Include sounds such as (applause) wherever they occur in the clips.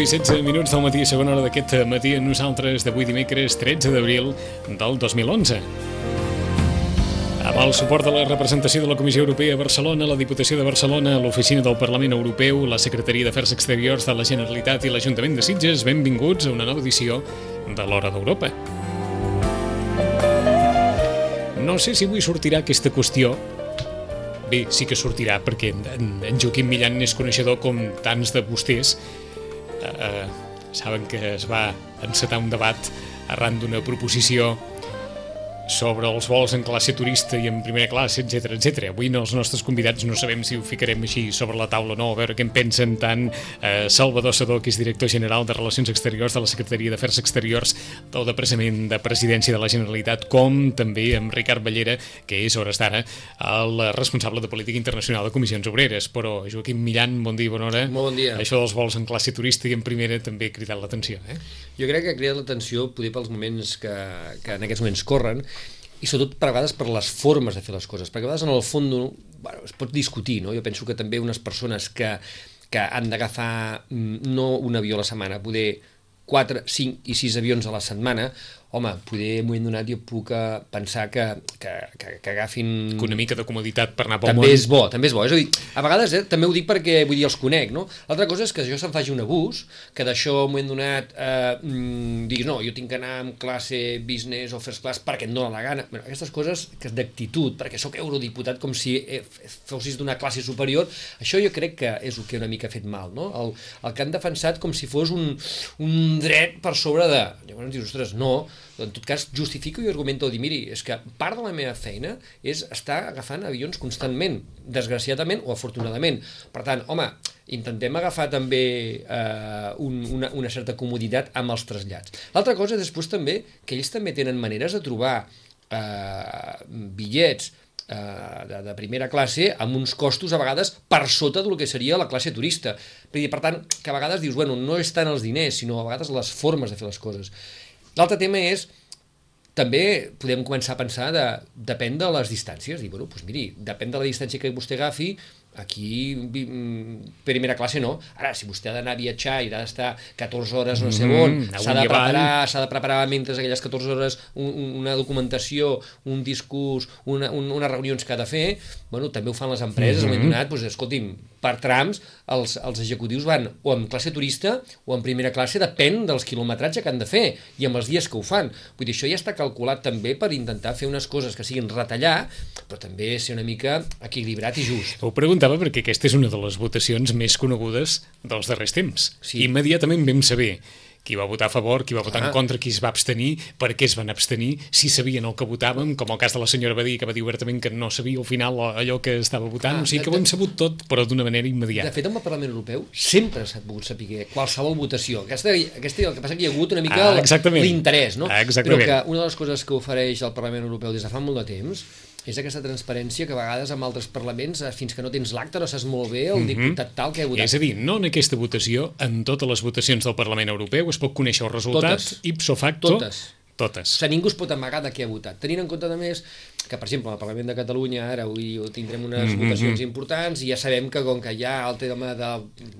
I 16 minuts del matí, segona hora d'aquest matí amb nosaltres d'avui dimecres 13 d'abril del 2011. Amb el suport de la representació de la Comissió Europea a Barcelona, la Diputació de Barcelona, l'Oficina del Parlament Europeu, la Secretaria d'Afers Exteriors de la Generalitat i l'Ajuntament de Sitges, benvinguts a una nova edició de l'Hora d'Europa. No sé si avui sortirà aquesta qüestió Bé, sí que sortirà perquè en, en Joaquim Millan és coneixedor com tants de vostès eh, saben que es va encetar un debat arran d'una proposició sobre els vols en classe turista i en primera classe, etc etc. Avui no, els nostres convidats no sabem si ho ficarem així sobre la taula o no, a veure què en pensen tant eh, Salvador Sadó, que és director general de Relacions Exteriors de la Secretaria d'Afers Exteriors del Departament de Presidència de la Generalitat, com també amb Ricard Ballera, que és, hores d'ara, el responsable de Política Internacional de Comissions Obreres. Però, Joaquim Millan, bon dia, bona hora. Molt bon dia. Això dels vols en classe turista i en primera també ha cridat l'atenció, eh? Jo crec que ha cridat l'atenció poder pels moments que, que en aquests moments corren i sobretot per vegades per les formes de fer les coses, perquè a vegades en el fons bueno, es pot discutir, no? jo penso que també unes persones que, que han d'agafar mm, no un avió a la setmana, poder 4, 5 i 6 avions a la setmana, home, poder en un moment donat jo puc eh, pensar que, que, que, que agafin... Que una mica de comoditat per anar pel també món. És bo, també és bo. És a dir, a vegades eh, també ho dic perquè vull dir els conec, no? L'altra cosa és que jo se'n faci un abús, que d'això en un moment donat eh, mm, diguis, no, jo tinc que anar amb classe business o first class perquè em dóna la gana. Bueno, aquestes coses que és d'actitud, perquè sóc eurodiputat com si eh, fossis d'una classe superior, això jo crec que és el que una mica ha fet mal, no? El, el que han defensat com si fos un, un dret per sobre de... Llavors dius, ostres, no, en tot cas justifico i argumento dir, miri, és que part de la meva feina és estar agafant avions constantment, desgraciadament o afortunadament. Per tant, home, intentem agafar també eh, un, una, una certa comoditat amb els trasllats. L'altra cosa és després també que ells també tenen maneres de trobar eh, bitllets eh, de, de primera classe amb uns costos a vegades per sota del que seria la classe turista. Per tant, que a vegades dius, bueno, no és tant els diners, sinó a vegades les formes de fer les coses. L'altre tema és també podem començar a pensar de, depèn de les distàncies, dir, bueno, doncs miri, depèn de la distància que vostè agafi, aquí mm, primera classe no. Ara, si vostè ha d'anar a viatjar i ha d'estar 14 hores no sé on, mm, s'ha de preparar, s'ha de preparar mentre aquelles 14 hores un, una documentació, un discurs, una, un, unes reunions que ha de fer, bueno, també ho fan les empreses, mm -hmm. donat, doncs, escolti'm, per trams, els, els executius van o en classe turista o en primera classe, depèn dels quilometratge que han de fer i amb els dies que ho fan. Vull dir, això ja està calculat també per intentar fer unes coses que siguin retallar, però també ser una mica equilibrat i just. Ho preguntava perquè aquesta és una de les votacions més conegudes dels darrers temps. Sí. Immediatament vam saber qui va votar a favor, qui va votar ah. en contra, qui es va abstenir, per què es van abstenir, si sabien el que votàvem, com el cas de la senyora Badí, que va dir obertament que no sabia al final allò que estava votant, ah, o sigui que ho hem sabut tot, però d'una manera immediata. De fet, amb el Parlament Europeu sempre s'ha pogut saber qualsevol votació. Aquesta, aquesta, el que passa que hi ha hagut una mica ah, l'interès, no? Ah, exactament. Però que una de les coses que ofereix el Parlament Europeu des de fa molt de temps és aquesta transparència que a vegades amb altres parlaments, eh, fins que no tens l'acte, no saps molt bé el mm -hmm. diputat tal que ha votat. És a dir, no en aquesta votació, en totes les votacions del Parlament Europeu es pot conèixer els resultats totes. ipso facto. Totes. Totes. O sigui, ningú es pot amagar de què ha votat. Tenint en compte, a més, que, per exemple, al Parlament de Catalunya ara avui tindrem unes mm -hmm. votacions importants i ja sabem que com que hi ha el tema, de,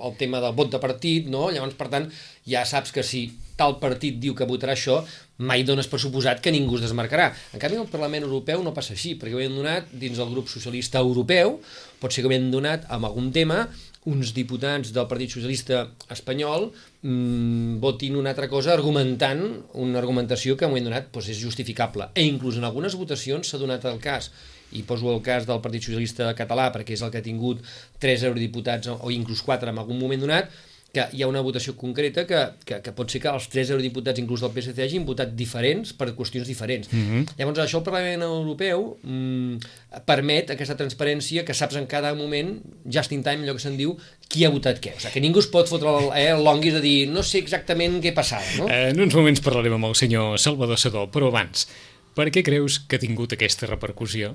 el tema del vot de partit, no? llavors, per tant, ja saps que si tal partit diu que votarà això, mai dones per suposat que ningú es desmarcarà. En canvi, el Parlament Europeu no passa així, perquè ho hem donat dins del grup socialista europeu, pot ser que ho hem donat amb algun tema, uns diputats del Partit Socialista Espanyol mmm, votin una altra cosa argumentant una argumentació que en moment donat doncs, és justificable. E inclús en algunes votacions s'ha donat el cas i poso el cas del Partit Socialista Català perquè és el que ha tingut tres eurodiputats o inclús quatre en algun moment donat, que hi ha una votació concreta que, que, que pot ser que els tres eurodiputats, inclús del PSC, hagin votat diferents per qüestions diferents. Mm -hmm. Llavors, això el Parlament Europeu mm, permet aquesta transparència que saps en cada moment, just in time, allò que se'n diu, qui ha votat què. O sigui, que ningú es pot fotre el, eh, el longuis de dir no sé exactament què passava, no? Eh, en uns moments parlarem amb el senyor Salvador Sadó, però abans, per què creus que ha tingut aquesta repercussió?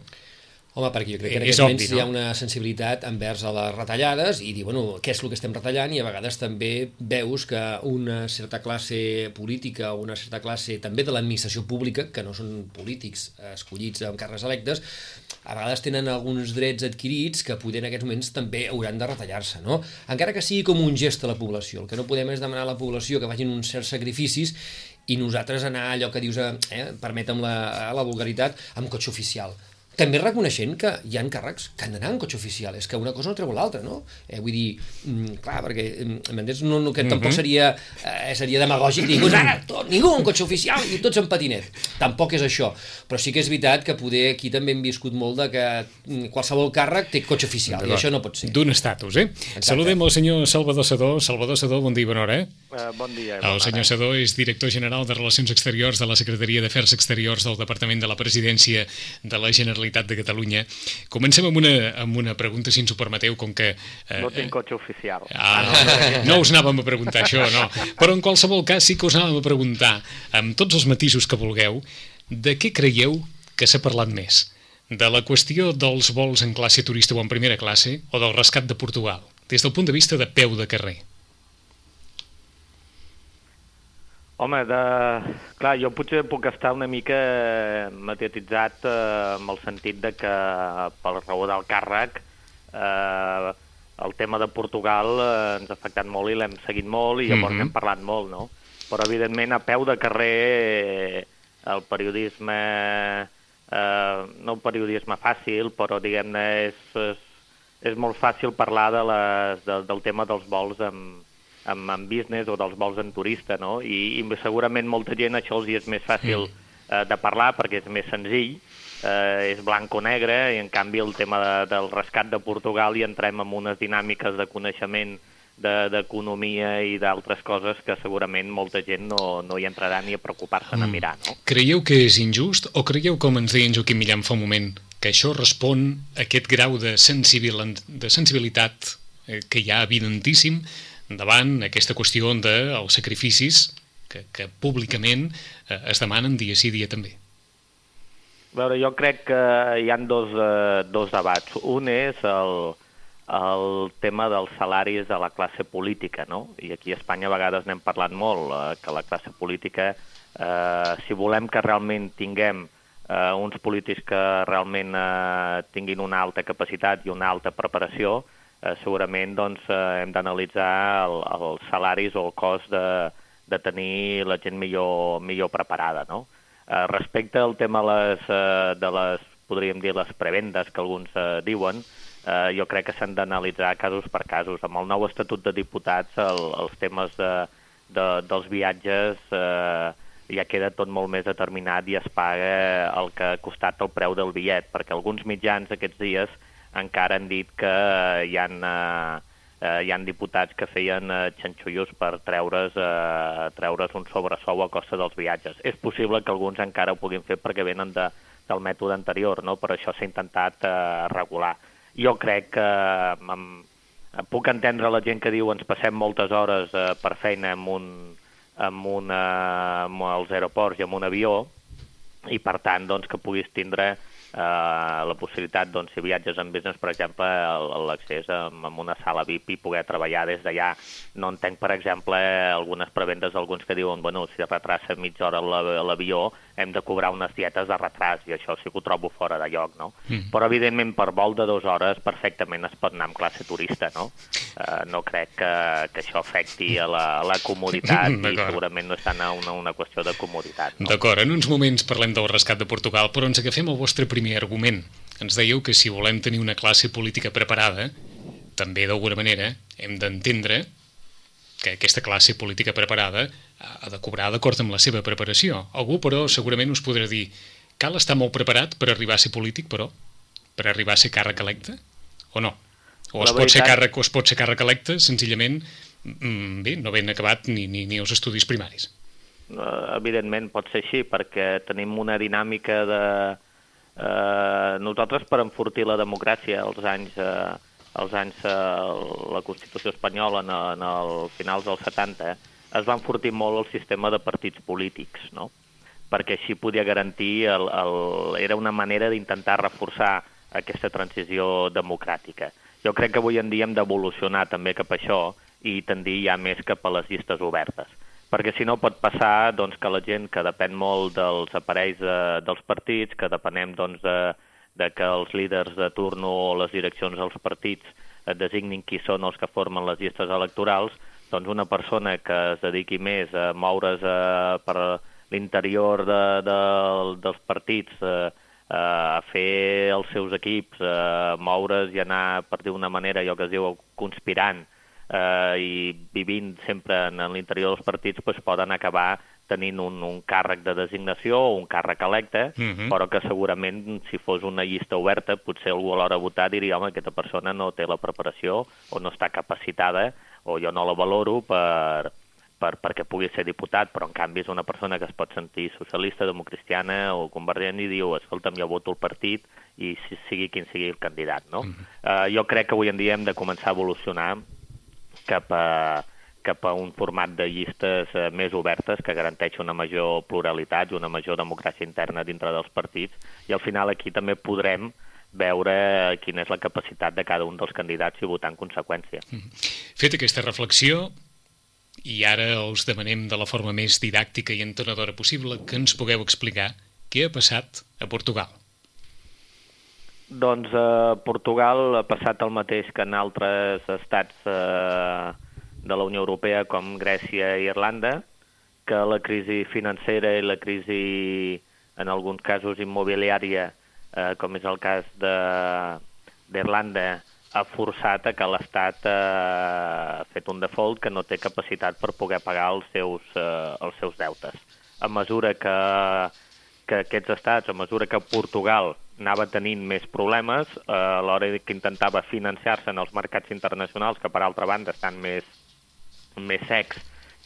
Home, perquè jo crec que en És aquests moments no? hi ha una sensibilitat envers a les retallades i dir, bueno, què és el que estem retallant i a vegades també veus que una certa classe política o una certa classe també de l'administració pública, que no són polítics eh, escollits amb càrrecs electes, a vegades tenen alguns drets adquirits que poder en aquests moments també hauran de retallar-se, no? Encara que sigui com un gest a la població. El que no podem és demanar a la població que vagin uns certs sacrificis i nosaltres anar allò que dius, eh, permetem la, la vulgaritat, amb cotxe oficial també reconeixent que hi ha càrrecs que han d'anar en cotxe oficial, és que una cosa no treu l'altra, no? Eh, vull dir, mm, clar, perquè mm, m'entens? No, no, que tampoc seria, eh, seria demagògic dir, ara, tot, ningú en cotxe oficial i tots en patinet. Tampoc és això, però sí que és veritat que poder aquí també hem viscut molt de que mm, qualsevol càrrec té cotxe oficial, i això no pot ser. D'un estatus, eh? Saludem el senyor Salvador Sadó. Salvador Sadó, bon dia i bona hora, eh? Uh, bon dia. El senyor Sadó és director general de Relacions Exteriors de la Secretaria d'Afers Exteriors del Departament de la Presidència de la Generalitat de Catalunya. Comencem amb una, amb una pregunta, si ens ho permeteu, com que... Eh, No tinc cotxe oficial. Ah, no, no us anàvem a preguntar això, no. Però en qualsevol cas sí que us anàvem a preguntar, amb tots els matisos que vulgueu, de què creieu que s'ha parlat més? De la qüestió dels vols en classe turista o en primera classe o del rescat de Portugal, des del punt de vista de peu de carrer? Home, de... clar, jo potser puc estar una mica mediatitzat eh, amb el sentit de que per raó del càrrec eh, el tema de Portugal eh, ens ha afectat molt i l'hem seguit molt i llavors mm -hmm. hem parlat molt, no? Però evidentment a peu de carrer eh, el periodisme, eh, no el periodisme fàcil, però diguem-ne és, és, és molt fàcil parlar de les, de, del tema dels vols amb, amb, amb business o dels vols en turista, no? I, i segurament molta gent això els hi és més fàcil eh, de parlar perquè és més senzill, eh, és blanc o negre, i en canvi el tema de, del rescat de Portugal hi entrem en unes dinàmiques de coneixement de- d'economia i d'altres coses que segurament molta gent no, no hi entrarà ni a preocupar-se a mirar, no? Creieu que és injust o creieu, com ens deia en Joaquim Millán fa un moment, que això respon a aquest grau de, sensibil de sensibilitat eh, que hi ha evidentíssim davant aquesta qüestió dels sacrificis que, que públicament eh, es demanen dia sí dia també? A veure, jo crec que hi han dos, eh, dos debats. Un és el, el tema dels salaris de la classe política, no? I aquí a Espanya a vegades n'hem parlat molt, eh, que la classe política, eh, si volem que realment tinguem eh, uns polítics que realment eh, tinguin una alta capacitat i una alta preparació, eh, segurament doncs, eh, hem d'analitzar el, els salaris o el cost de, de tenir la gent millor, millor preparada, no? Eh, respecte al tema les, eh, de les, podríem dir, les prebendes que alguns eh, diuen, eh, jo crec que s'han d'analitzar casos per casos. Amb el nou Estatut de Diputats, el, els temes de, de, dels viatges eh, ja queda tot molt més determinat i es paga el que ha costat el preu del bitllet, perquè alguns mitjans aquests dies encara han dit que hi han, eh, eh, hi han diputats que feien eh, xanxullos per treure's, eh, treure's un sobresou a costa dels viatges. És possible que alguns encara ho puguin fer perquè venen de, del mètode anterior, no? però això s'ha intentat eh, regular. Jo crec que eh, amb, puc entendre la gent que diu ens passem moltes hores eh, per feina amb, un, amb, una, amb els aeroports i amb un avió i per tant doncs, que puguis tindre eh, la possibilitat, doncs, si viatges en business, per exemple, l'accés amb, una sala VIP i poder treballar des d'allà. No entenc, per exemple, algunes prebendes d'alguns que diuen bueno, si retrassa mitja hora la- l'avió hem de cobrar unes dietes de retras i això sí que ho trobo fora de lloc, no? Mm. Però, evidentment, per vol de dues hores perfectament es pot anar amb classe turista, no? Eh, no crec que, que això afecti a la, a la comoditat (laughs) i segurament no és tant una, una qüestió de comoditat. No? D'acord, en uns moments parlem del rescat de Portugal, però ens agafem al vostre primer argument. Ens dèieu que si volem tenir una classe política preparada, també d'alguna manera hem d'entendre que aquesta classe política preparada ha de cobrar d'acord amb la seva preparació. Algú, però, segurament us podrà dir cal estar molt preparat per arribar a ser polític, però? Per arribar a ser càrrec electe? O no? O es La pot ser veritat- càrrec o es pot ser càrrec electe senzillament mm, bé, no ben acabat ni, ni, ni els estudis primaris. Evidentment pot ser així, perquè tenim una dinàmica de... Uh, nosaltres, per enfortir la democràcia als anys, uh, als anys uh, la Constitució espanyola, en, en el finals dels 70, es va enfortir molt el sistema de partits polítics, no? perquè així podia garantir, el, el, era una manera d'intentar reforçar aquesta transició democràtica. Jo crec que avui en dia hem d'evolucionar també cap a això i tendir ja més cap a les llistes obertes. Perquè si no pot passar doncs, que la gent que depèn molt dels aparells de, dels partits, que depenem doncs, de, de que els líders de turno o les direccions dels partits et designin qui són els que formen les llistes electorals, doncs una persona que es dediqui més a moure's a, per l'interior de, de, dels partits, a, a fer els seus equips, a moure's i anar, per dir-una manera, allò que es diu conspirant, eh, i vivint sempre en, en l'interior dels partits, doncs poden acabar tenint un, un càrrec de designació o un càrrec electe, uh -huh. però que segurament si fos una llista oberta, potser algú a l'hora de votar diria, home, aquesta persona no té la preparació o no està capacitada o jo no la valoro per, per, perquè pugui ser diputat, però en canvi és una persona que es pot sentir socialista, democristiana o convergent i diu, escolta'm, jo voto el partit i si, sigui quin sigui el candidat, no? Uh -huh. uh, jo crec que avui en dia hem de començar a evolucionar cap a, cap a un format de llistes eh, més obertes que garanteixi una major pluralitat i una major democràcia interna dintre dels partits i al final aquí també podrem veure quina és la capacitat de cada un dels candidats i votar en conseqüència. Mm. Fet aquesta reflexió, i ara els demanem de la forma més didàctica i entonadora possible que ens pugueu explicar què ha passat a Portugal. Doncs a eh, Portugal ha passat el mateix que en altres estats eh, de la Unió Europea com Grècia i Irlanda, que la crisi financera i la crisi, en alguns casos, immobiliària, eh, com és el cas d'Irlanda, ha forçat a que l'Estat eh, ha fet un default que no té capacitat per poder pagar els seus, eh, els seus deutes. A mesura que, que aquests estats, a mesura que Portugal anava tenint més problemes, eh, a l'hora que intentava financiar-se en els mercats internacionals, que per altra banda estan més, més secs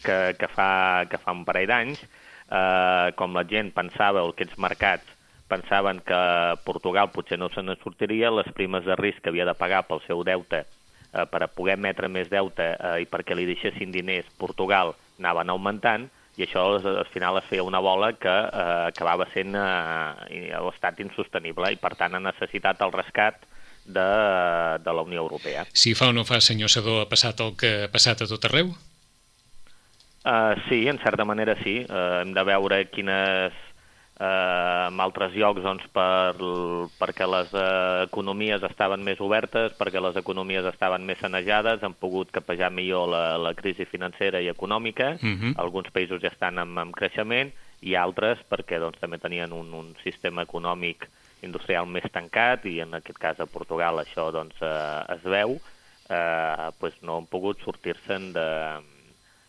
que, que, fa, que fa un parell d'anys, eh, com la gent pensava, o aquests mercats pensaven que Portugal potser no se sortiria, les primes de risc que havia de pagar pel seu deute eh, per a poder emetre més deute eh, i perquè li deixessin diners Portugal anaven augmentant, i això al final es feia una bola que eh, acabava sent eh, l'estat insostenible i per tant ha necessitat el rescat de, de la Unió Europea. Si fa o no fa, senyor Sadó, ha passat el que ha passat a tot arreu? Uh, sí, en certa manera sí. Uh, hem de veure quines eh, en altres llocs doncs, per, perquè les eh, economies estaven més obertes, perquè les economies estaven més sanejades, han pogut capejar millor la, la crisi financera i econòmica. Uh mhm. -huh. Alguns països ja estan en, en creixement i altres perquè doncs, també tenien un, un sistema econòmic industrial més tancat i en aquest cas a Portugal això doncs, eh, es veu, eh, pues no han pogut sortir-se'n de,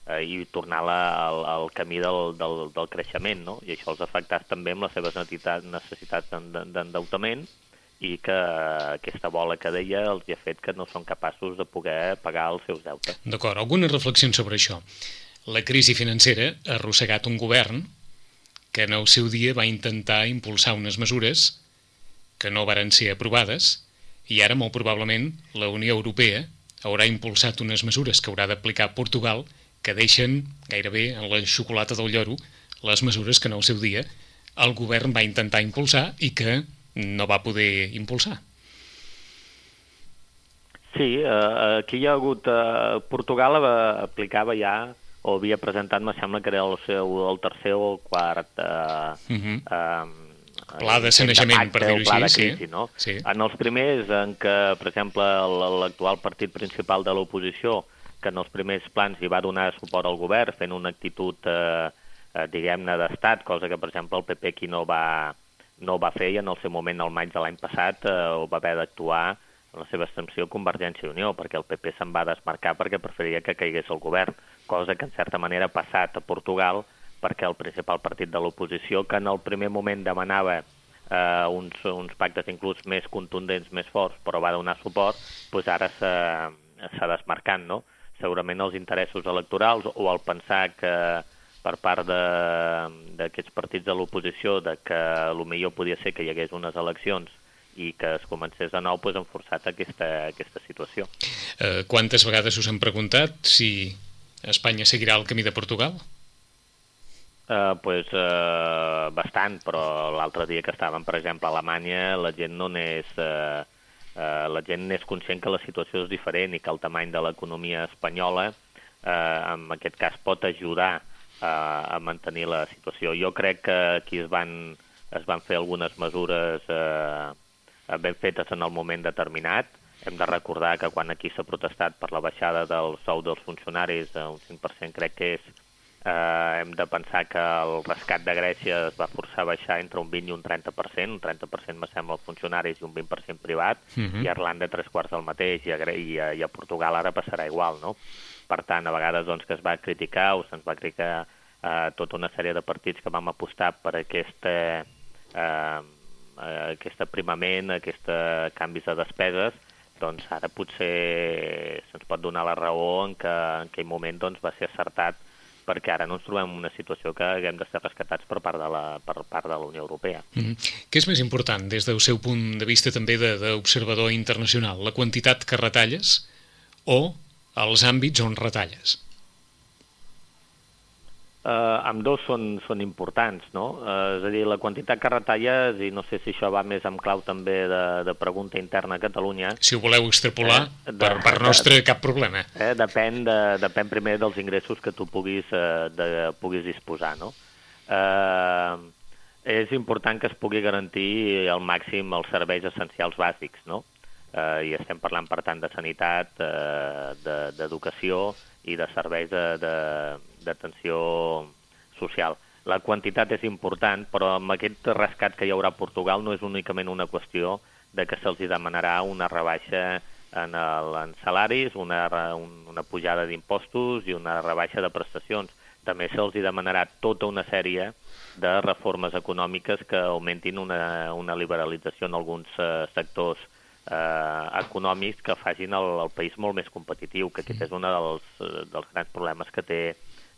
eh, i tornar la, al, al camí del, del, del creixement, no? I això els ha afectat també amb les seves necessitats d'endeutament i que aquesta bola que deia els ha fet que no són capaços de poder pagar els seus deutes. D'acord, algunes reflexions sobre això. La crisi financera ha arrossegat un govern que en el seu dia va intentar impulsar unes mesures que no varen ser aprovades i ara, molt probablement, la Unió Europea haurà impulsat unes mesures que haurà d'aplicar Portugal que deixen gairebé en la xocolata del lloro les mesures que en el seu dia el govern va intentar impulsar i que no va poder impulsar. Sí, eh, aquí hi ha hagut... Eh, Portugal aplicava ja, o havia presentat, me sembla que era el, seu, el tercer o el quart eh, uh -huh. eh, Pla de sanejament, per dir-ho així. Crisi, sí. No? sí. En els primers, en què, per exemple, l'actual partit principal de l'oposició, que en els primers plans hi va donar suport al govern, fent una actitud, eh, eh, diguem-ne, d'estat, cosa que, per exemple, el PP aquí no va, no va fer i en el seu moment, al maig de l'any passat, eh, ho va haver d'actuar en la seva extensió Convergència i Unió, perquè el PP se'n va desmarcar perquè preferia que caigués el govern, cosa que en certa manera ha passat a Portugal, perquè el principal partit de l'oposició, que en el primer moment demanava eh, uns, uns pactes inclús més contundents, més forts, però va donar suport, doncs ara s'ha desmarcant, no? segurament els interessos electorals o el pensar que per part d'aquests partits de l'oposició de que el millor podia ser que hi hagués unes eleccions i que es comencés de nou pues, han forçat aquesta, aquesta situació. Eh, quantes vegades us han preguntat si Espanya seguirà el camí de Portugal? Uh, pues, uh, bastant, però l'altre dia que estàvem, per exemple, a Alemanya, la gent no n'és... Uh, uh, la gent n'és conscient que la situació és diferent i que el tamany de l'economia espanyola, uh, en aquest cas, pot ajudar uh, a mantenir la situació. Jo crec que aquí es van, es van fer algunes mesures uh, ben fetes en el moment determinat. Hem de recordar que quan aquí s'ha protestat per la baixada del sou dels funcionaris a un 5% crec que és, eh, hem de pensar que el rescat de Grècia es va forçar a baixar entre un 20 i un 30%, un 30% me sembla els funcionaris i un 20% privat, uh -huh. i a Irlanda tres quarts del mateix, i a, i, a, i a Portugal ara passarà igual, no? Per tant, a vegades doncs, que es va criticar o se'ns va criticar eh, tota una sèrie de partits que vam apostar per aquesta... Eh, eh, aquest aprimament, aquests canvis de despeses, doncs ara potser se'ns pot donar la raó en que en aquell moment doncs, va ser acertat perquè ara no ens trobem en una situació que haguem de ser rescatats per part de la, per part de la Unió Europea. Mm -hmm. Què és més important des del seu punt de vista també d'observador internacional? La quantitat que retalles o els àmbits on retalles? Uh, amb dos són, són importants, no? Uh, és a dir, la quantitat que retalles, i no sé si això va més amb clau també de, de pregunta interna a Catalunya... Si ho voleu extrapolar, eh, de, per, per nostre de, cap problema. Eh, depèn, de, depèn primer dels ingressos que tu puguis, uh, de, puguis disposar, no? Uh, és important que es pugui garantir al màxim els serveis essencials bàsics, no? Uh, I estem parlant, per tant, de sanitat, uh, d'educació de, i de serveis d'atenció social. La quantitat és important, però amb aquest rescat que hi haurà a Portugal no és únicament una qüestió de que se'ls demanarà una rebaixa en, el, en salaris, una, una pujada d'impostos i una rebaixa de prestacions. També se'ls demanarà tota una sèrie de reformes econòmiques que augmentin una, una liberalització en alguns eh, sectors eh, econòmics que facin el, el país molt més competitiu, que aquest és un dels, eh, dels grans problemes que té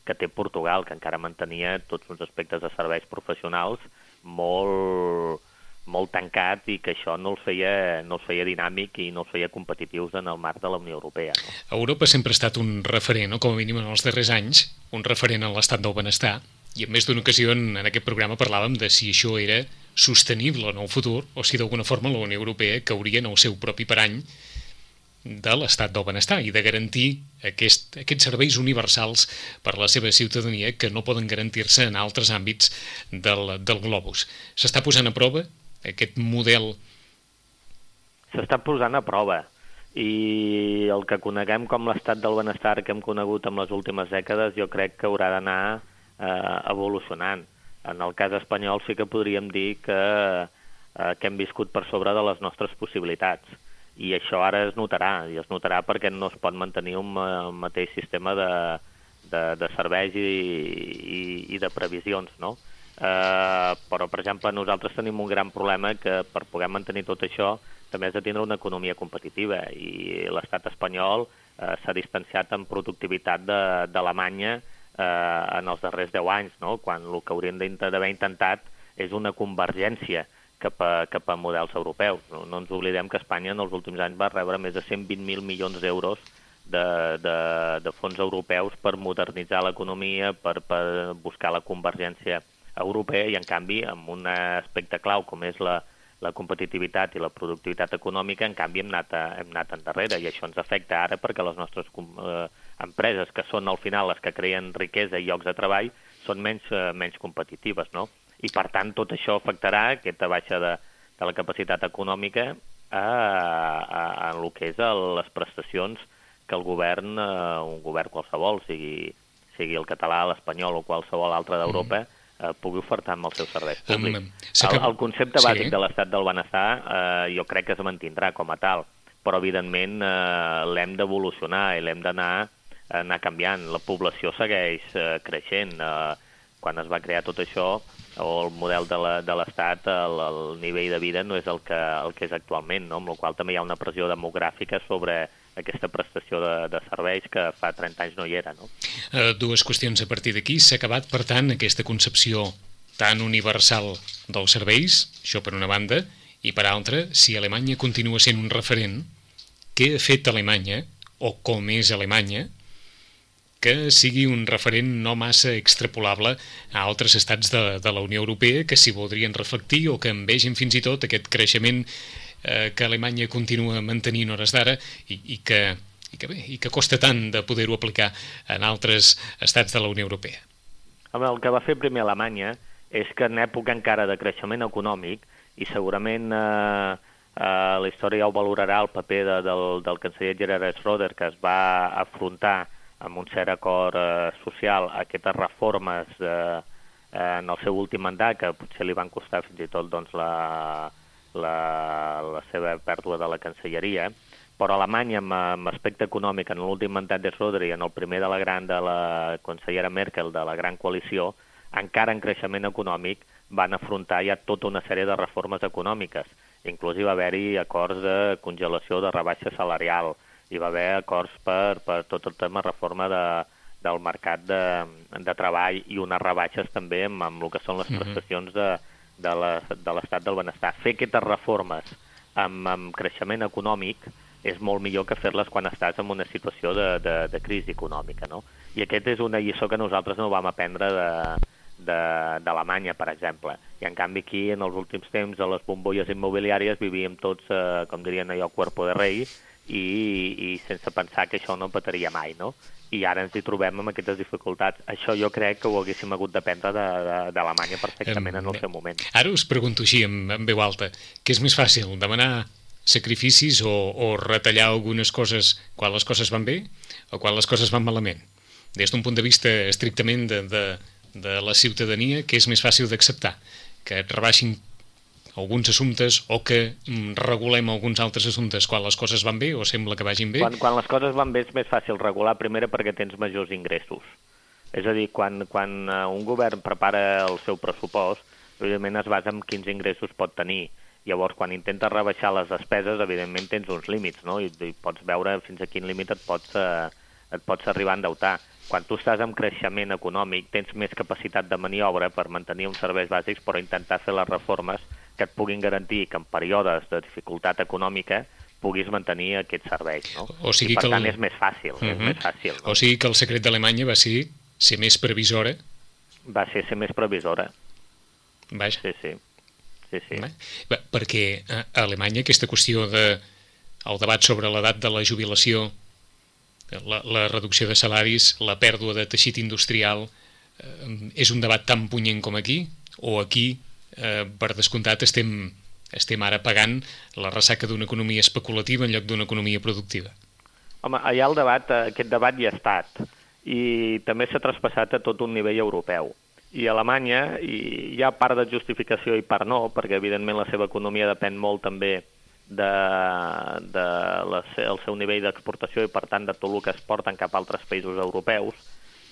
que té Portugal, que encara mantenia tots uns aspectes de serveis professionals molt, molt tancat i que això no els, feia, no els feia dinàmic i no els feia competitius en el marc de la Unió Europea. No? Europa sempre ha estat un referent, no? com a mínim en els darrers anys, un referent en l'estat del benestar, i en més d'una ocasió en, en aquest programa parlàvem de si això era sostenible en el futur o si d'alguna forma la Unió Europea cauria en el seu propi parany de l'estat del benestar i de garantir aquest, aquests serveis universals per a la seva ciutadania que no poden garantir-se en altres àmbits del, del globus. S'està posant a prova aquest model? S'està posant a prova i el que coneguem com l'estat del benestar que hem conegut en les últimes dècades jo crec que haurà d'anar eh, evolucionant. En el cas espanyol sí que podríem dir que, eh, que hem viscut per sobre de les nostres possibilitats i això ara es notarà, i es notarà perquè no es pot mantenir un mateix sistema de, de, de serveis i, i, i de previsions, no? Eh, però, per exemple, nosaltres tenim un gran problema que per poder mantenir tot això també has de tindre una economia competitiva i l'estat espanyol eh, s'ha distanciat en productivitat d'Alemanya eh, en els darrers 10 anys, no? quan el que haurien d'haver intentat és una convergència cap a, cap a models europeus. No, no ens oblidem que Espanya en els últims anys va rebre més de 120.000 milions d'euros de, de, de fons europeus per modernitzar l'economia, per, per buscar la convergència europea i, en canvi, amb un aspecte clau com és la, la competitivitat i la productivitat econòmica, en canvi, hem anat, a, hem anat endarrere i això ens afecta ara perquè les nostres eh, empreses, que són al final les que creen riquesa i llocs de treball, són menys, eh, menys competitives, no? i per tant tot això afectarà aquesta baixa de, de la capacitat econòmica a, a, a el que és el, les prestacions que el govern, eh, un govern qualsevol, sigui, sigui el català, l'espanyol o qualsevol altre d'Europa, mm. eh, pugui ofertar amb els seus serveis públics. Um, el, el concepte sí. bàsic de l'estat del benestar eh, jo crec que es mantindrà com a tal, però evidentment eh, l'hem d'evolucionar i l'hem d'anar anar canviant. La població segueix eh, creixent. Eh, quan es va crear tot això, o el model de l'Estat, el, el nivell de vida no és el que, el que és actualment, no? amb la qual també hi ha una pressió demogràfica sobre, aquesta prestació de, de serveis que fa 30 anys no hi era. No? Uh, dues qüestions a partir d'aquí. S'ha acabat, per tant, aquesta concepció tan universal dels serveis, això per una banda, i per altra, si Alemanya continua sent un referent, què ha fet Alemanya, o com és Alemanya, que sigui un referent no massa extrapolable a altres estats de, de la Unió Europea que s'hi voldrien reflectir o que envegin fins i tot aquest creixement eh, que Alemanya continua mantenint hores d'ara i, i, que, i, que bé, i que costa tant de poder-ho aplicar en altres estats de la Unió Europea. Home, el que va fer primer Alemanya és que en època encara de creixement econòmic i segurament eh, eh, la història ja ho valorarà el paper de, del, del canceller Gerhard Schröder que es va afrontar amb un cert acord eh, social aquestes reformes eh, eh, en el seu últim mandat, que potser li van costar fins i tot doncs, la, la, la seva pèrdua de la cancelleria, però Alemanya, amb, amb aspecte econòmic, en l'últim mandat de Söder i en el primer de la gran de la consellera Merkel de la gran coalició, encara en creixement econòmic, van afrontar ja tota una sèrie de reformes econòmiques. Inclús hi va haver-hi acords de congelació de rebaixa salarial, hi va haver acords per, per tot el tema reforma de, del mercat de, de treball i unes rebaixes també amb, amb el que són les mhm. prestacions de, de l'estat del benestar. Fer aquestes reformes amb, amb creixement econòmic és molt millor que fer-les quan estàs en una situació de, de, de crisi econòmica, no? I aquest és una lliçó que nosaltres no vam aprendre de, d'Alemanya, per exemple. I en canvi aquí, en els últims temps, a les bombolles immobiliàries vivíem tots, eh, com dirien allò, cuerpo de rei, i, i sense pensar que això no petaria mai, no? I ara ens hi trobem amb aquestes dificultats. Això jo crec que ho haguéssim hagut d'aprendre d'Alemanya perfectament en el seu moment. Ara us pregunto així, en, en veu alta, què és més fàcil, demanar sacrificis o, o retallar algunes coses quan les coses van bé o quan les coses van malament? Des d'un punt de vista estrictament de, de, de la ciutadania, que és més fàcil d'acceptar? Que et rebaixin alguns assumptes o que mm, regulem alguns altres assumptes quan les coses van bé o sembla que vagin bé? Quan, quan les coses van bé és més fàcil regular, primera perquè tens majors ingressos. És a dir, quan, quan eh, un govern prepara el seu pressupost, evidentment es basa en quins ingressos pot tenir. Llavors, quan intentes rebaixar les despeses, evidentment tens uns límits, no? I, i pots veure fins a quin límit et pots, eh, et pots arribar a endeutar. Quan tu estàs en creixement econòmic, tens més capacitat de maniobra per mantenir uns serveis bàsics, però intentar fer les reformes que et puguin garantir que en períodes de dificultat econòmica puguis mantenir aquests serveis. No? O sigui I per que tant el... és més fàcil. Uh -huh. és mhm. més fàcil no? O sigui que el secret d'Alemanya va ser ser més previsora? Va ser ser més previsora. Vaja. Sí, sí. sí, sí. Va, perquè a Alemanya aquesta qüestió de el debat sobre l'edat de la jubilació, la, la reducció de salaris, la pèrdua de teixit industrial, eh, és un debat tan punyent com aquí? O aquí eh, per descomptat estem, estem ara pagant la ressaca d'una economia especulativa en lloc d'una economia productiva. Home, allà el debat, eh, aquest debat ja ha estat i també s'ha traspassat a tot un nivell europeu. I Alemanya, i hi ha part de justificació i part no, perquè evidentment la seva economia depèn molt també de, de la, el seu nivell d'exportació i per tant de tot el que es porten cap a altres països europeus,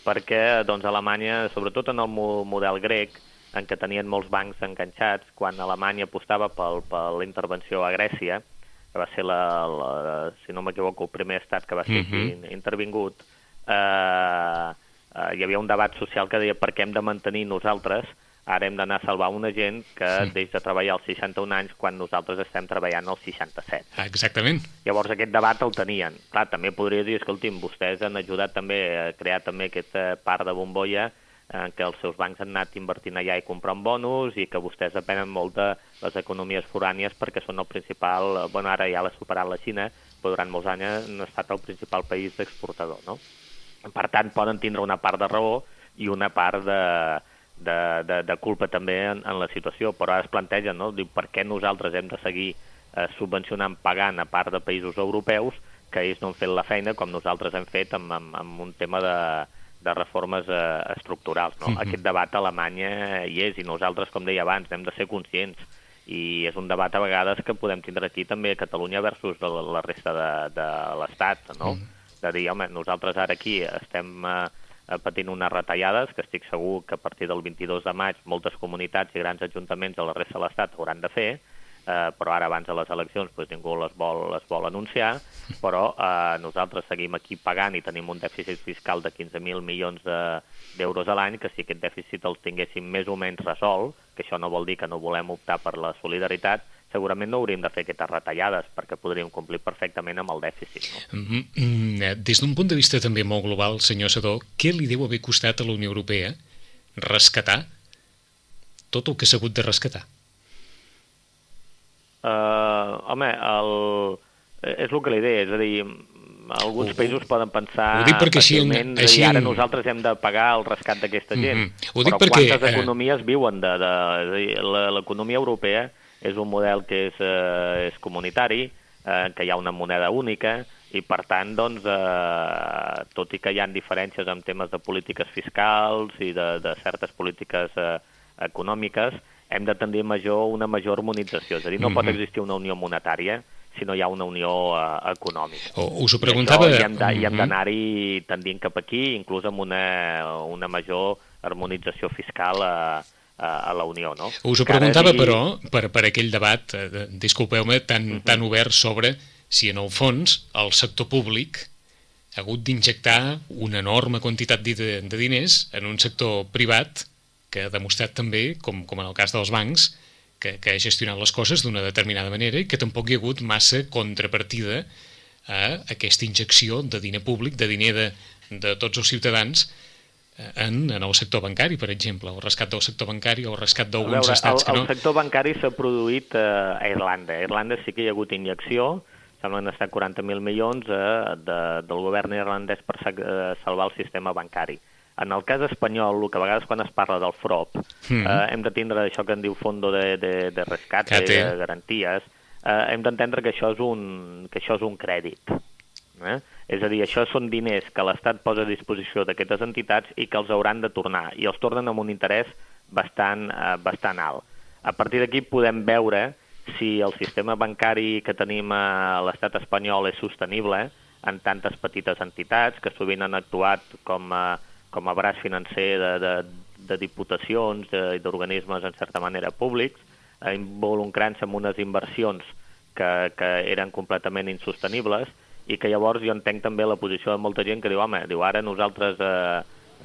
perquè doncs, Alemanya, sobretot en el model grec, en què tenien molts bancs enganxats quan Alemanya apostava pel, per la intervenció a Grècia, que va ser, la, la, si no m'equivoco, el primer estat que va ser uh -huh. intervingut, eh, eh, hi havia un debat social que deia per què hem de mantenir nosaltres ara hem d'anar a salvar una gent que sí. deix de treballar als 61 anys quan nosaltres estem treballant als 67. Ah, exactament. Llavors aquest debat el tenien. Clar, també podria dir, escolti'm, vostès han ajudat també a crear també aquesta part de bombolla en què els seus bancs han anat invertint allà i comprant bonus i que vostès depenen molt de les economies forànies perquè són el principal, bueno, ara ja l'ha superat la Xina, però durant molts anys han estat el principal país exportador, no? Per tant, poden tindre una part de raó i una part de, de, de, de culpa també en, en la situació, però ara es plantegen, no? Diu, per què nosaltres hem de seguir eh, subvencionant, pagant a part de països europeus que ells no han fet la feina com nosaltres hem fet amb, amb, amb un tema de, de reformes eh, estructurals. No? Uh -huh. Aquest debat a Alemanya hi és i nosaltres, com deia abans, hem de ser conscients i és un debat a vegades que podem tindre aquí també a Catalunya versus la, la resta de, de l'Estat, no? -huh. De dir, home, nosaltres ara aquí estem eh, patint unes retallades que estic segur que a partir del 22 de maig moltes comunitats i grans ajuntaments de la resta de l'Estat hauran de fer, eh, però ara abans de les eleccions doncs, ningú les vol, les vol anunciar, però eh, nosaltres seguim aquí pagant i tenim un dèficit fiscal de 15.000 milions d'euros de, a l'any, que si aquest dèficit el tinguéssim més o menys resolt, que això no vol dir que no volem optar per la solidaritat, segurament no hauríem de fer aquestes retallades perquè podríem complir perfectament amb el dèficit. No? Mm -hmm. Des d'un punt de vista també molt global, senyor Sadó, què li deu haver costat a la Unió Europea rescatar tot el que s'ha hagut de rescatar? Uh, home, el... és el que li deia, és a dir, alguns països poden pensar ho dic perquè així, en, així en... ara nosaltres hem de pagar el rescat d'aquesta gent. Mm -hmm. Ho dic però perquè, quantes eh... economies viuen de... de, de l'economia europea és un model que és, eh, és comunitari, eh, que hi ha una moneda única, i per tant, doncs, eh, tot i que hi ha diferències en temes de polítiques fiscals i de, de certes polítiques eh, econòmiques, hem de tendir major una major harmonització. És a dir, no mm -hmm. pot existir una unió monetària si no hi ha una unió uh, econòmica. Oh, us ho preguntava... I hem mhm. d'anar-hi tendint cap aquí, inclús amb una, una major harmonització fiscal a, a la Unió. No? Us ho preguntava, digui... però, per, per aquell debat, eh, disculpeu-me, tan, mhm. -huh. tan obert sobre si en el fons el sector públic ha hagut d'injectar una enorme quantitat de, de diners en un sector privat que ha demostrat també, com, com en el cas dels bancs, que, que ha gestionat les coses d'una determinada manera i que tampoc hi ha hagut massa contrapartida a aquesta injecció de diner públic, de diner de, de tots els ciutadans, en, en el sector bancari, per exemple, el rescat del sector bancari o el rescat d'alguns estats el, que no... El sector bancari s'ha produït eh, a Irlanda. A Irlanda sí que hi ha hagut injecció, semblen estar 40.000 milions eh, de, del govern irlandès per eh, salvar el sistema bancari. En el cas espanyol, el que a vegades quan es parla del FROP, mm. eh, hem de tindre això que en diu Fondo de, de, de Rescat, de Garanties, eh, hem d'entendre que, això és un, que això és un crèdit. Eh? És a dir, això són diners que l'Estat posa a disposició d'aquestes entitats i que els hauran de tornar, i els tornen amb un interès bastant, eh, bastant alt. A partir d'aquí podem veure si el sistema bancari que tenim a l'estat espanyol és sostenible en tantes petites entitats que sovint han actuat com a, com a braç financer de, de, de diputacions i d'organismes en certa manera públics, eh, involucrant-se en unes inversions que, que eren completament insostenibles i que llavors jo entenc també la posició de molta gent que diu, home, diu, ara nosaltres eh,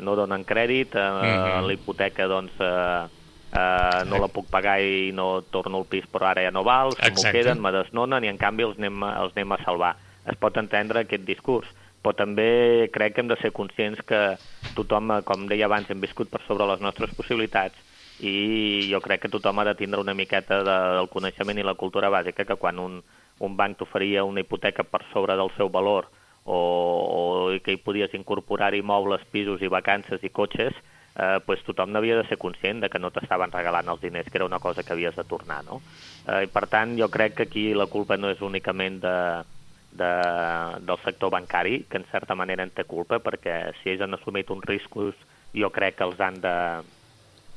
no donen crèdit, eh, mm -hmm. la hipoteca doncs eh, eh, no la puc pagar i no torno al pis però ara ja no val, se m'ho queden, me desnonen i en canvi els anem, els anem a salvar. Es pot entendre aquest discurs, però també crec que hem de ser conscients que tothom, com deia abans, hem viscut per sobre les nostres possibilitats i jo crec que tothom ha de tindre una miqueta de, del coneixement i la cultura bàsica que quan un, un banc t'oferia una hipoteca per sobre del seu valor o, o que hi podies incorporar immobles, pisos i vacances i cotxes, eh, pues tothom n'havia de ser conscient de que no t'estaven regalant els diners, que era una cosa que havies de tornar. No? Eh, I per tant, jo crec que aquí la culpa no és únicament de, de, del sector bancari, que en certa manera en té culpa, perquè si ells han assumit uns riscos, jo crec que els han de,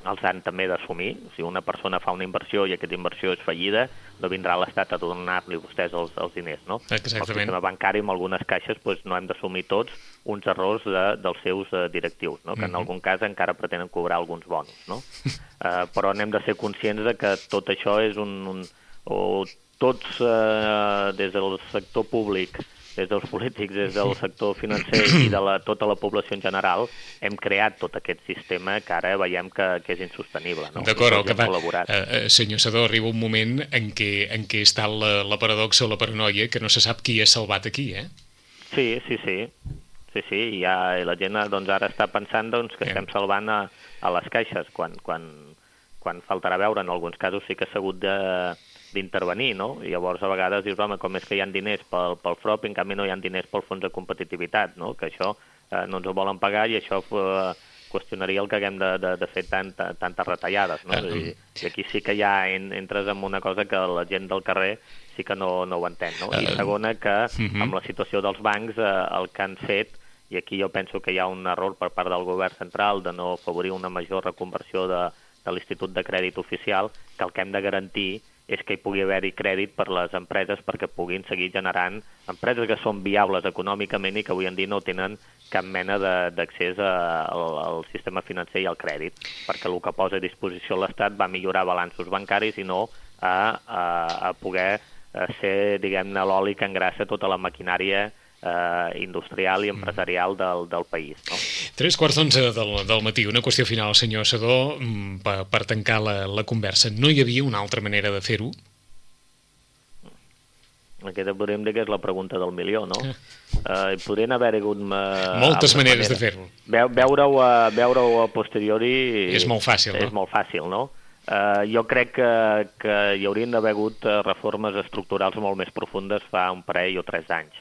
els han també d'assumir. Si una persona fa una inversió i aquesta inversió és fallida, no vindrà l'Estat a donar-li vostès els, els diners, no? Exactament. El sistema bancari, amb algunes caixes, doncs, no hem d'assumir tots uns errors de, dels seus uh, directius, no? que en mm -hmm. algun cas encara pretenen cobrar alguns bons. No? uh, (laughs) però n'hem de ser conscients de que tot això és un... un o tots, uh, des del sector públic, des dels polítics, des del sector financer i de la, tota la població en general, hem creat tot aquest sistema que ara veiem que, que és insostenible. No? D'acord, el que va, uh, senyor Sadó, arriba un moment en què, en què està la, la paradoxa o la paranoia que no se sap qui és salvat aquí, eh? Sí, sí, sí. Sí, sí, i ja, la gent doncs, ara està pensant doncs, que yeah. estem salvant a, a les caixes, quan, quan, quan faltarà veure, en alguns casos sí que s'ha hagut de, d'intervenir, no? I llavors a vegades dius, home, com és que hi ha diners pel, pel FROP i en canvi no hi ha diners pel fons de competitivitat, no? Que això eh, no ens ho volen pagar i això eh, qüestionaria el que haguem de, de, de fer tant, tantes retallades, no? I, I aquí sí que ja en, entres en una cosa que la gent del carrer sí que no, no ho entén, no? I segona que mhm. amb la situació dels bancs eh, el que han fet i aquí jo penso que hi ha un error per part del govern central de no afavorir una major reconversió de, de l'Institut de Crèdit Oficial, que el que hem de garantir és que hi pugui haver-hi crèdit per les empreses perquè puguin seguir generant empreses que són viables econòmicament i que avui en dia no tenen cap mena d'accés al, al sistema financer i al crèdit, perquè el que posa a disposició l'Estat va millorar balanços bancaris i no a, a, a poder a ser, diguem-ne, l'oli que engrassa tota la maquinària eh, industrial i empresarial del, del país. No? Tres quarts d'onze del, del matí. Una qüestió final, senyor Sadó, mm, per, per tancar la, la conversa. No hi havia una altra manera de fer-ho? Aquesta podríem dir que és la pregunta del milió, no? Eh. Uh, podrien haver hagut... Uh, Moltes maneres, maneres de fer-ho. Ve, Veure-ho a, veure a posteriori... És molt fàcil, és no? És molt fàcil, no? Uh, jo crec que, que hi haurien d'haver hagut reformes estructurals molt més profundes fa un parell o tres anys.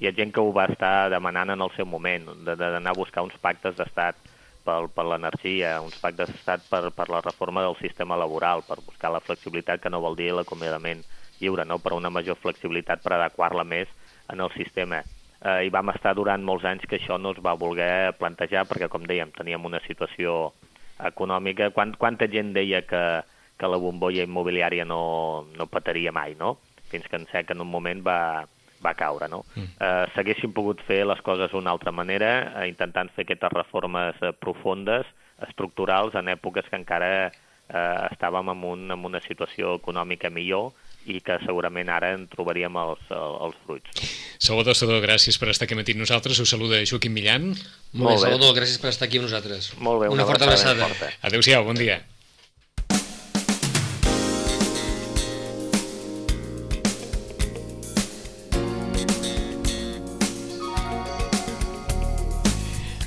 Hi ha gent que ho va estar demanant en el seu moment, d'anar a buscar uns pactes d'estat per, per l'energia, uns pactes d'estat per, per la reforma del sistema laboral, per buscar la flexibilitat que no vol dir l'acomiadament lliure, no? per una major flexibilitat per adequar-la més en el sistema. Eh, I vam estar durant molts anys que això no es va voler plantejar perquè, com dèiem, teníem una situació econòmica. Quant, quanta gent deia que, que la bombolla immobiliària no, no petaria mai, no? Fins que en sec en un moment va, va caure, no? Mm. Eh, S'haguessin pogut fer les coses d'una altra manera, eh, intentant fer aquestes reformes eh, profundes, estructurals, en èpoques que encara eh, estàvem en, un, en una situació econòmica millor i que segurament ara en trobaríem els, els fruits. Salvador Sador, gràcies per estar aquí amb nosaltres. Us saluda Joaquim Millan. Molt, Molt bé, Salvador, gràcies per estar aquí amb nosaltres. Molt bé, una, una forta abraçada. Adéu-siau, bon dia.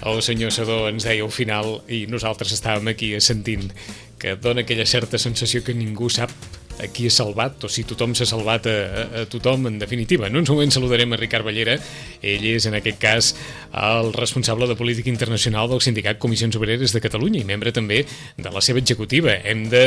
El senyor Sador ens deia al final i nosaltres estàvem aquí sentint que dona aquella certa sensació que ningú sap a qui ha salvat o si tothom s'ha salvat a, a, a tothom en definitiva. En uns moments saludarem a Ricard Ballera, ell és en aquest cas el responsable de política internacional del sindicat Comissions Obreres de Catalunya i membre també de la seva executiva. Hem de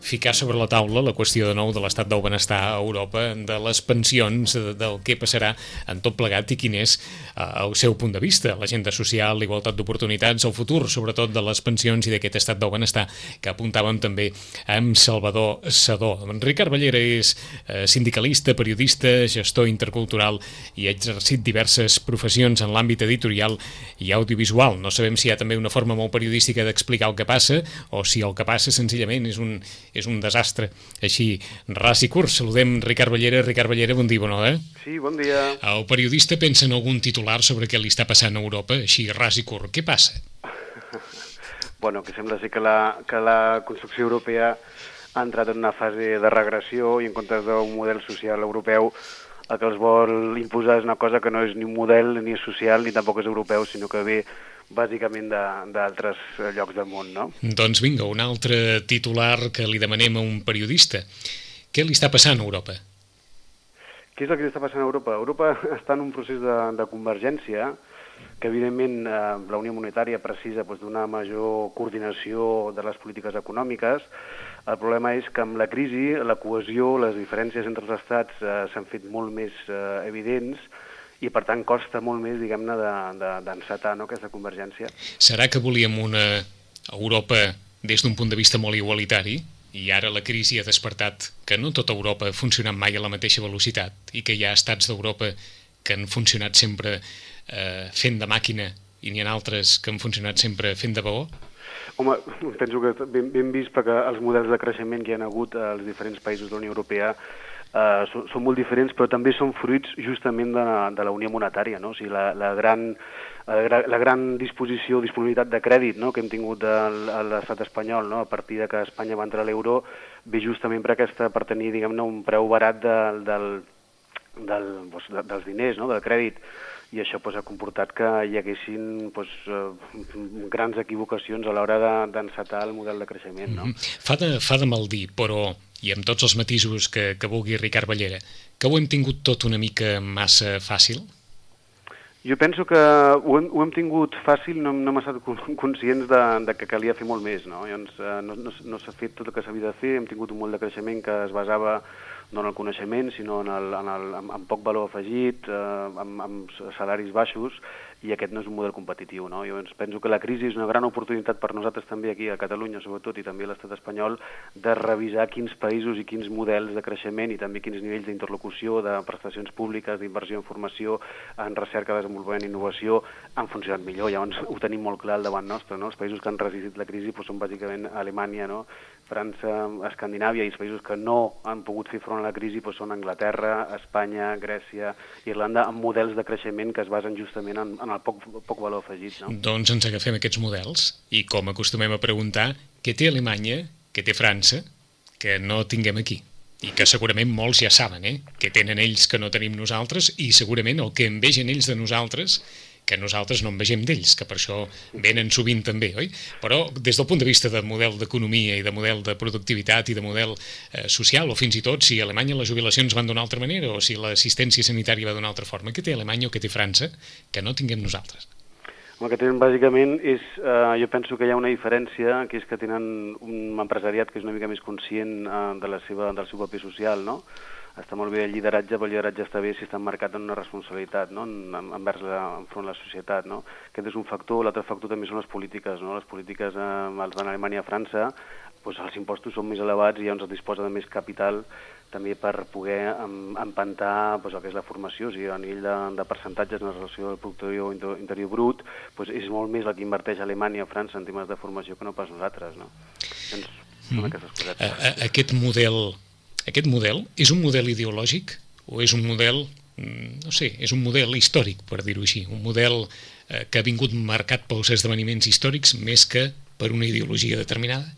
ficar sobre la taula la qüestió de nou de l'estat del benestar a Europa, de les pensions, de, del què passarà en tot plegat i quin és eh, el seu punt de vista, l'agenda social, l'igualtat d'oportunitats, el futur, sobretot de les pensions i d'aquest estat del benestar que apuntàvem també amb Salvador Sadó. En Ricard Ballera és eh, sindicalista, periodista, gestor intercultural i ha exercit diverses professions en l'àmbit editorial i audiovisual. No sabem si hi ha també una forma molt periodística d'explicar el que passa o si el que passa senzillament és un, és un desastre. Així, ras i curt, saludem Ricard Ballera. Ricard Ballera, bon dia, bona hora. Sí, bon dia. El periodista pensa en algun titular sobre què li està passant a Europa, així, ras i curt. Què passa? (laughs) bueno, que sembla ser que la, que la construcció europea ha entrat en una fase de regressió i en comptes d'un model social europeu el que els vol imposar és una cosa que no és ni un model ni és social ni tampoc és europeu, sinó que ve bàsicament d'altres llocs del món, no? Doncs vinga, un altre titular que li demanem a un periodista. Què li està passant a Europa? Què és el que li està passant a Europa? Europa està en un procés de, de convergència que evidentment eh, la Unió Monetària precisa doncs, d'una major coordinació de les polítiques econòmiques. El problema és que amb la crisi la cohesió, les diferències entre els estats eh, s'han fet molt més eh, evidents i per tant costa molt més, diguem-ne, d'encetar de, de, no, aquesta convergència. Serà que volíem una Europa des d'un punt de vista molt igualitari? I ara la crisi ha despertat que no tota Europa ha funcionat mai a la mateixa velocitat i que hi ha estats d'Europa que han funcionat sempre eh, fent de màquina i n'hi ha altres que han funcionat sempre fent de vagó? Home, penso que ben, ben vist perquè els models de creixement que hi ha hagut als diferents països de la Unió Europea eh, són, són molt diferents, però també són fruits justament de, de la Unió Monetària, no? O sigui, la, la, gran, la, la gran disposició, disponibilitat de crèdit no? que hem tingut a l'estat espanyol no? a partir de que Espanya va entrar a l'euro ve justament per, aquesta, per tenir diguem-ne un preu barat de, del, del, doncs, de, dels diners, no? del crèdit i això pues, ha comportat que hi haguessin pues, uh, grans equivocacions a l'hora d'encetar de, el model de creixement. No? Mm -hmm. fa, de, fa de mal dir, però i amb tots els matisos que, que vulgui Ricard Ballera, que ho hem tingut tot una mica massa fàcil? Jo penso que ho hem, ho hem tingut fàcil, no, no hem estat conscients de, de que calia fer molt més. No, Llavors, eh, no, no, no s'ha fet tot el que s'havia de fer, hem tingut un molt de creixement que es basava no en el coneixement, sinó en, el, en, el, amb, amb poc valor afegit, eh, amb, amb salaris baixos, i aquest no és un model competitiu. No? Jo penso que la crisi és una gran oportunitat per nosaltres també aquí a Catalunya, sobretot, i també a l'estat espanyol, de revisar quins països i quins models de creixement i també quins nivells d'interlocució, de prestacions públiques, d'inversió en formació, en recerca, desenvolupament i innovació han funcionat millor. Llavors ho tenim molt clar al davant nostre. No? Els països que han resistit la crisi doncs, són bàsicament Alemanya, no? França, Escandinàvia i els països que no han pogut fer front a la crisi doncs, són Anglaterra, Espanya, Grècia, Irlanda, amb models de creixement que es basen justament en, en el poc, poc valor afegit. No? Doncs ens agafem aquests models i com acostumem a preguntar, què té Alemanya, què té França, que no tinguem aquí? i que segurament molts ja saben, eh? que tenen ells que no tenim nosaltres i segurament el que envegen ells de nosaltres que nosaltres no en vegem d'ells, que per això venen sovint també, oi? Però des del punt de vista de model d'economia i de model de productivitat i de model eh, social, o fins i tot si a Alemanya les jubilacions van d'una altra manera o si l'assistència sanitària va d'una altra forma, què té Alemanya o què té França que no tinguem nosaltres? El que tenen bàsicament és, eh, jo penso que hi ha una diferència, que és que tenen un empresariat que és una mica més conscient eh, de la seva, del seu paper social, no? Està molt bé el lideratge, però el lideratge està bé si està marcat en una responsabilitat no? en, envers la, enfront la societat. No? Aquest és un factor, l'altre factor també són les polítiques. No? Les polítiques eh, els van a Alemanya i a França, doncs els impostos són més elevats i llavors es disposa de més capital també per poder empantar doncs, el que és la formació, o sigui, a nivell de, de percentatges en relació al producte interior brut, doncs és molt més el que inverteix Alemanya o França en temes de formació que no pas nosaltres. No? Doncs mm. aquestes cosetes. Aquest model aquest model és un model ideològic o és un model, mm, no sé, és un model històric, per dir-ho així, un model eh, que ha vingut marcat pels esdeveniments històrics més que per una ideologia determinada?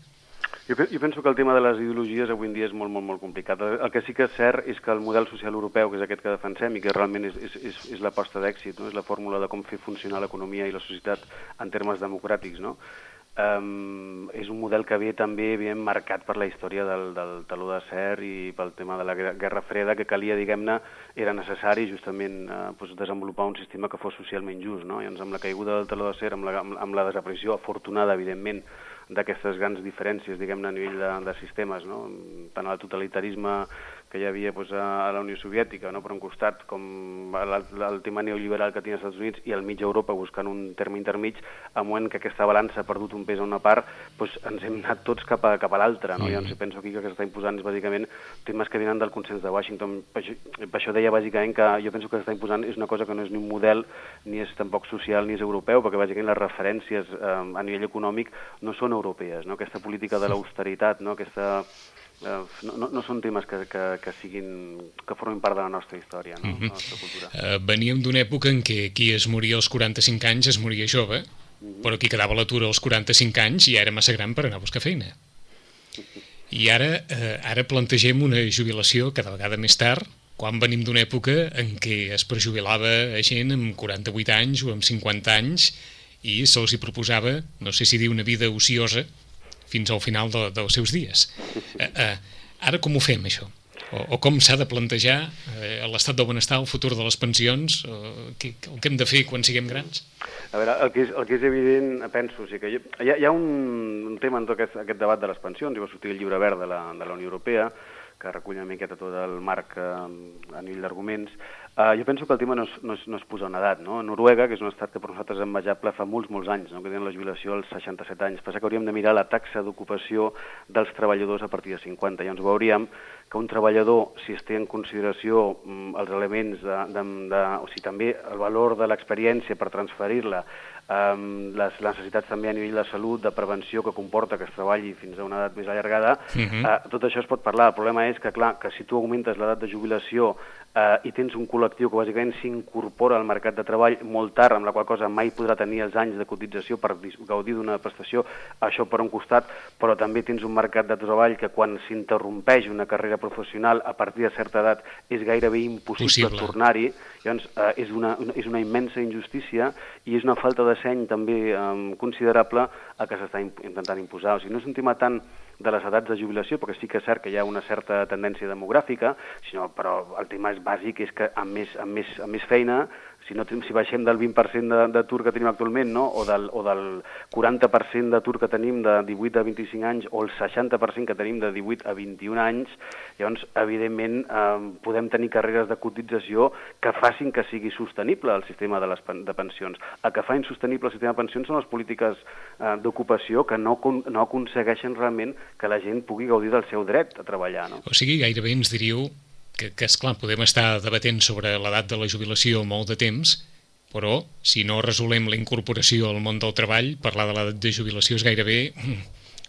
Jo, jo penso que el tema de les ideologies avui en dia és molt, molt, molt complicat. El que sí que és cert és que el model social europeu, que és aquest que defensem i que realment és, és, és, és l'aposta d'èxit, no? és la fórmula de com fer funcionar l'economia i la societat en termes democràtics, no? Um, és un model que ve també ben marcat per la història del, del taló d'acer i pel tema de la Guerra Freda, que calia, diguem-ne, era necessari justament uh, pues, desenvolupar un sistema que fos socialment just. No? I doncs, amb la caiguda del taló d'acer, amb, la, amb la desaparició afortunada, evidentment, d'aquestes grans diferències, diguem-ne, a nivell de, de sistemes, no? tant el totalitarisme que hi havia doncs, a la Unió Soviètica, no? per un costat, com el, tema neoliberal que tenia els Estats Units i el mig Europa buscant un terme intermig, a moment que aquesta balança ha perdut un pes a una part, doncs ens hem anat tots cap a, cap a l'altra. No? Mm. Llavors penso aquí que el que s'està imposant és bàsicament temes que venen del consens de Washington. Per això, per això deia bàsicament que jo penso que s'està imposant és una cosa que no és ni un model, ni és tampoc social, ni és europeu, perquè bàsicament les referències eh, a nivell econòmic no són europees. No? Aquesta política de l'austeritat, no? aquesta no, no, no són temes que, que, que, siguin, que formin part de la nostra història, no? Mm -hmm. la nostra cultura. Uh, veníem d'una època en què qui es moria als 45 anys es moria jove, mm -hmm. però qui quedava a l'atur als 45 anys ja era massa gran per anar a buscar feina. (laughs) I ara, uh, ara plantegem una jubilació cada vegada més tard, quan venim d'una època en què es prejubilava a gent amb 48 anys o amb 50 anys i se'ls hi proposava, no sé si dir una vida ociosa, fins al final de, dels seus dies. Eh, eh, ara com ho fem, això? O, o com s'ha de plantejar eh, l'estat del benestar, el futur de les pensions, o, què, el que hem de fer quan siguem grans? A veure, el que és, el que és evident, penso, o sigui que hi ha, hi ha un, un tema en tot aquest, aquest debat de les pensions, i va sortir el llibre verd de la, de la Unió Europea, que recull una miqueta tot el marc eh, a nivell d'arguments, Uh, jo penso que el tema no es, no es, no es posa una edat. No? Noruega, que és un estat que per nosaltres és envejable fa molts, molts anys, no? que tenen la jubilació als 67 anys. Passa que hauríem de mirar la taxa d'ocupació dels treballadors a partir de 50. I ens veuríem que un treballador, si es té en consideració mm, els elements, de, de, de, o sigui, també el valor de l'experiència per transferir-la, um, les necessitats també a nivell de salut, de prevenció que comporta que es treballi fins a una edat més allargada, uh -huh. uh, tot això es pot parlar. El problema és que, clar, que si tu augmentes l'edat de jubilació uh, i tens un col·lectiu que bàsicament s'incorpora al mercat de treball molt tard, amb la qual cosa mai podrà tenir els anys de cotització per gaudir d'una prestació, això per un costat, però també tens un mercat de treball que quan s'interrompeix una carrera professional a partir de certa edat és gairebé impossible tornar-hi, llavors uh, és, una, una, és una immensa injustícia i és una falta de seny també um, considerable el que s'està intentant imposar. O sigui, no és un tema tant de les edats de jubilació, perquè sí que és cert que hi ha una certa tendència demogràfica, sinó, però el tema és bàsic, és que amb més, amb més, amb més feina si, no, si baixem del 20% d'atur que tenim actualment, no? o, del, o del 40% d'atur que tenim de 18 a 25 anys, o el 60% que tenim de 18 a 21 anys, llavors, evidentment, eh, podem tenir carreres de cotització que facin que sigui sostenible el sistema de, les, de pensions. El que fa insostenible el sistema de pensions són les polítiques eh, d'ocupació que no, no aconsegueixen realment que la gent pugui gaudir del seu dret a treballar. No? O sigui, gairebé ens diríeu que, que esclar, podem estar debatent sobre l'edat de la jubilació molt de temps, però si no resolem la incorporació al món del treball, parlar de l'edat de jubilació és gairebé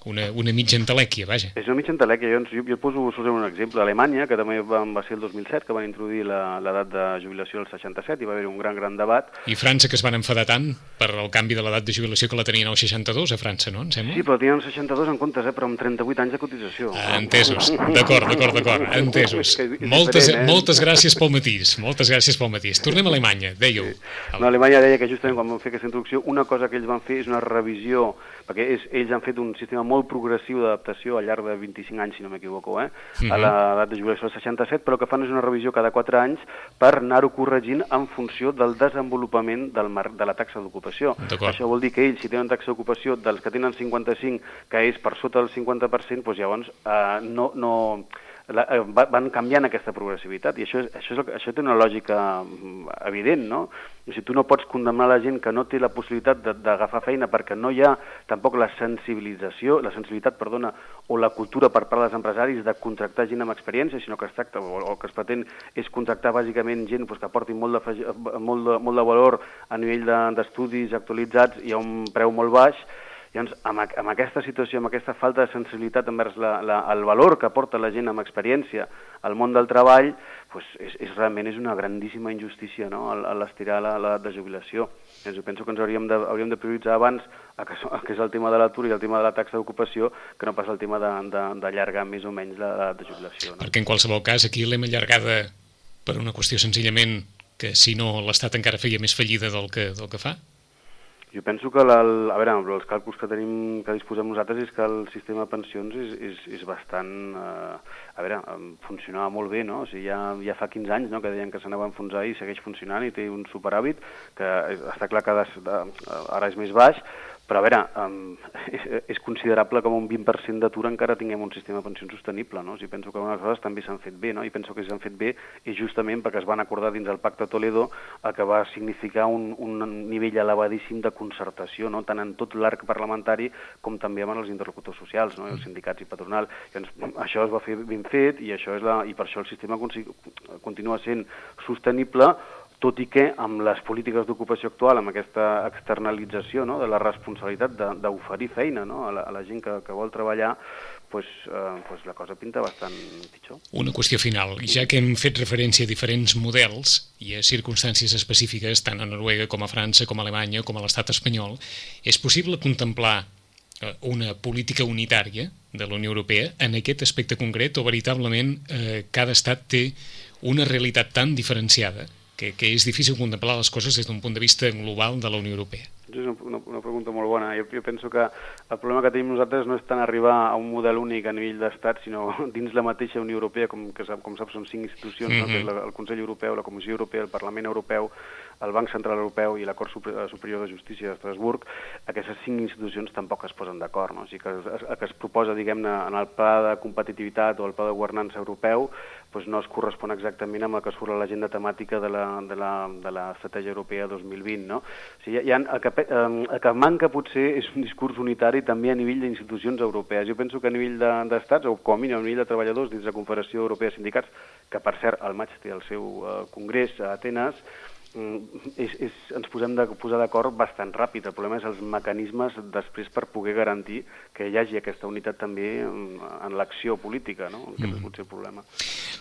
una, una mitja entelèquia, vaja. És una mitja entelèquia. Jo, jo, jo poso un exemple. A Alemanya, que també va, va ser el 2007, que van introduir l'edat de jubilació al 67, i va haver un gran, gran debat. I França, que es van enfadar tant per el canvi de l'edat de jubilació que la tenien al 62, a França, no? Em sembla? Sí, però tenien 62 en comptes, eh? però amb 38 anys de cotització. Ah, entesos. D'acord, d'acord, d'acord. (laughs) Entesos. Moltes, eh? moltes gràcies pel matís. Moltes gràcies pel matís. Tornem a Alemanya, dèieu. Sí. No, Alemanya deia que justament quan van fer aquesta introducció, una cosa que ells van fer és una revisió, perquè és, ells han fet un sistema molt progressiu d'adaptació al llarg de 25 anys, si no m'equivoco, eh? -hmm. a l'edat de jubilació del 67, però el que fan és una revisió cada 4 anys per anar-ho corregint en funció del desenvolupament del mar de la taxa d'ocupació. Això vol dir que ells, si tenen taxa d'ocupació dels que tenen 55, que és per sota del 50%, doncs llavors eh, no, no, la, eh, van canviant aquesta progressivitat i això, és, això, és, això té una lògica mm, evident, no? O sigui, tu no pots condemnar la gent que no té la possibilitat d'agafar feina perquè no hi ha tampoc la sensibilització, la sensibilitat, perdona, o la cultura per part dels empresaris de contractar gent amb experiència, sinó que es tracta, o, o que es pretén és contractar bàsicament gent pues, que aporti molt de, molt, de, molt de valor a nivell d'estudis de, actualitzats i a un preu molt baix, Llavors, amb, amb aquesta situació, amb aquesta falta de sensibilitat envers la, la, el valor que aporta la gent amb experiència al món del treball, pues és, és realment és una grandíssima injustícia no? a l'estirar l'edat de jubilació. Llavors, jo penso que ens hauríem de, hauríem de prioritzar abans a que, a que és el tema de l'atur i el tema de la taxa d'ocupació que no pas el tema d'allargar més o menys l'edat de jubilació. No? Perquè en qualsevol cas aquí l'hem allargada per una qüestió senzillament que si no l'Estat encara feia més fallida del que, del que fa? Jo penso que, la, a veure, els càlculs que tenim, que disposem nosaltres és que el sistema de pensions és, és, és bastant, eh, a veure, funcionava molt bé, no? O sigui, ja, ja fa 15 anys no, que deien que s'anava a enfonsar i segueix funcionant i té un superàvit, que està clar que ara és més baix, però a veure, um, és, (laughs) és considerable com un 20% d'atur encara tinguem un sistema de pensions sostenible, no? Sigui, penso que algunes coses també s'han fet bé, no? I penso que s'han fet bé i justament perquè es van acordar dins del Pacte Toledo el que va significar un, un nivell elevadíssim de concertació, no? tant en tot l'arc parlamentari com també amb els interlocutors socials, no? els sindicats i patronal. Llavors, això es va fer ben fet i, això és la, i per això el sistema continua sent sostenible, tot i que amb les polítiques d'ocupació actual, amb aquesta externalització no, de la responsabilitat d'oferir feina no, a, la, a la gent que, que vol treballar, pues, eh, pues la cosa pinta bastant pitjor. Una qüestió final. Ja que hem fet referència a diferents models i a circumstàncies específiques, tant a Noruega com a França, com a Alemanya, com a l'estat espanyol, és possible contemplar eh, una política unitària de la Unió Europea en aquest aspecte concret o veritablement eh, cada estat té una realitat tan diferenciada que, que és difícil contemplar les coses des d'un punt de vista global de la Unió Europea? És una, una, pregunta molt bona. Jo, jo penso que el problema que tenim nosaltres no és tant arribar a un model únic a nivell d'estat, sinó (laughs) dins la mateixa Unió Europea, com, que sap, com saps són cinc institucions, mm -hmm. no? que és la, el Consell Europeu, la Comissió Europea, el Parlament Europeu, el Banc Central Europeu i la Cort Superior de Justícia d'Estrasburg, aquestes cinc institucions tampoc es posen d'acord. No? O sigui que el que es proposa, diguem-ne, en el pla de competitivitat o el pla de governança europeu doncs no es correspon exactament amb el que surt a l'agenda temàtica de l'estratègia europea 2020. No? O sigui, hi ha, el, que, el que manca potser és un discurs unitari també a nivell d'institucions europees. Jo penso que a nivell d'estats, de, o com a mínim a nivell de treballadors dins la Confederació Europea de Sindicats, que per cert al maig té el seu uh, congrés a Atenes, Mm, és, és, ens posem de posar d'acord bastant ràpid. El problema és els mecanismes després per poder garantir que hi hagi aquesta unitat també en, en l'acció política, no? Aquest mm. és potser el problema.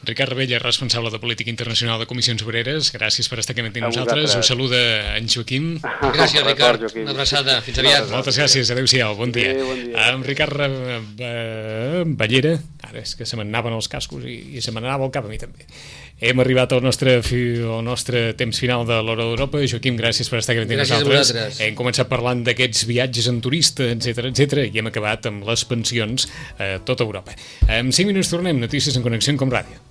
Ricard Rebella, responsable de Política Internacional de Comissions Obreres, gràcies per estar aquí amb nosaltres. Us saluda en Joaquim. (laughs) Gràcies, Ricard. Una abraçada. Fins aviat. Moltes gràcies. Adéu-siau. Bon dia. Adéu, bon dia. Amb Ricard Ballera, ara és que se m'anaven els cascos i, i se m'anava el cap a mi també. Hem arribat al nostre, al nostre temps final de l'Hora d'Europa. Joaquim, gràcies per estar aquí amb nosaltres. Hem començat parlant d'aquests viatges en turista, etc etc i hem acabat amb les pensions a tota Europa. En 5 minuts tornem, notícies en connexió amb Com Ràdio.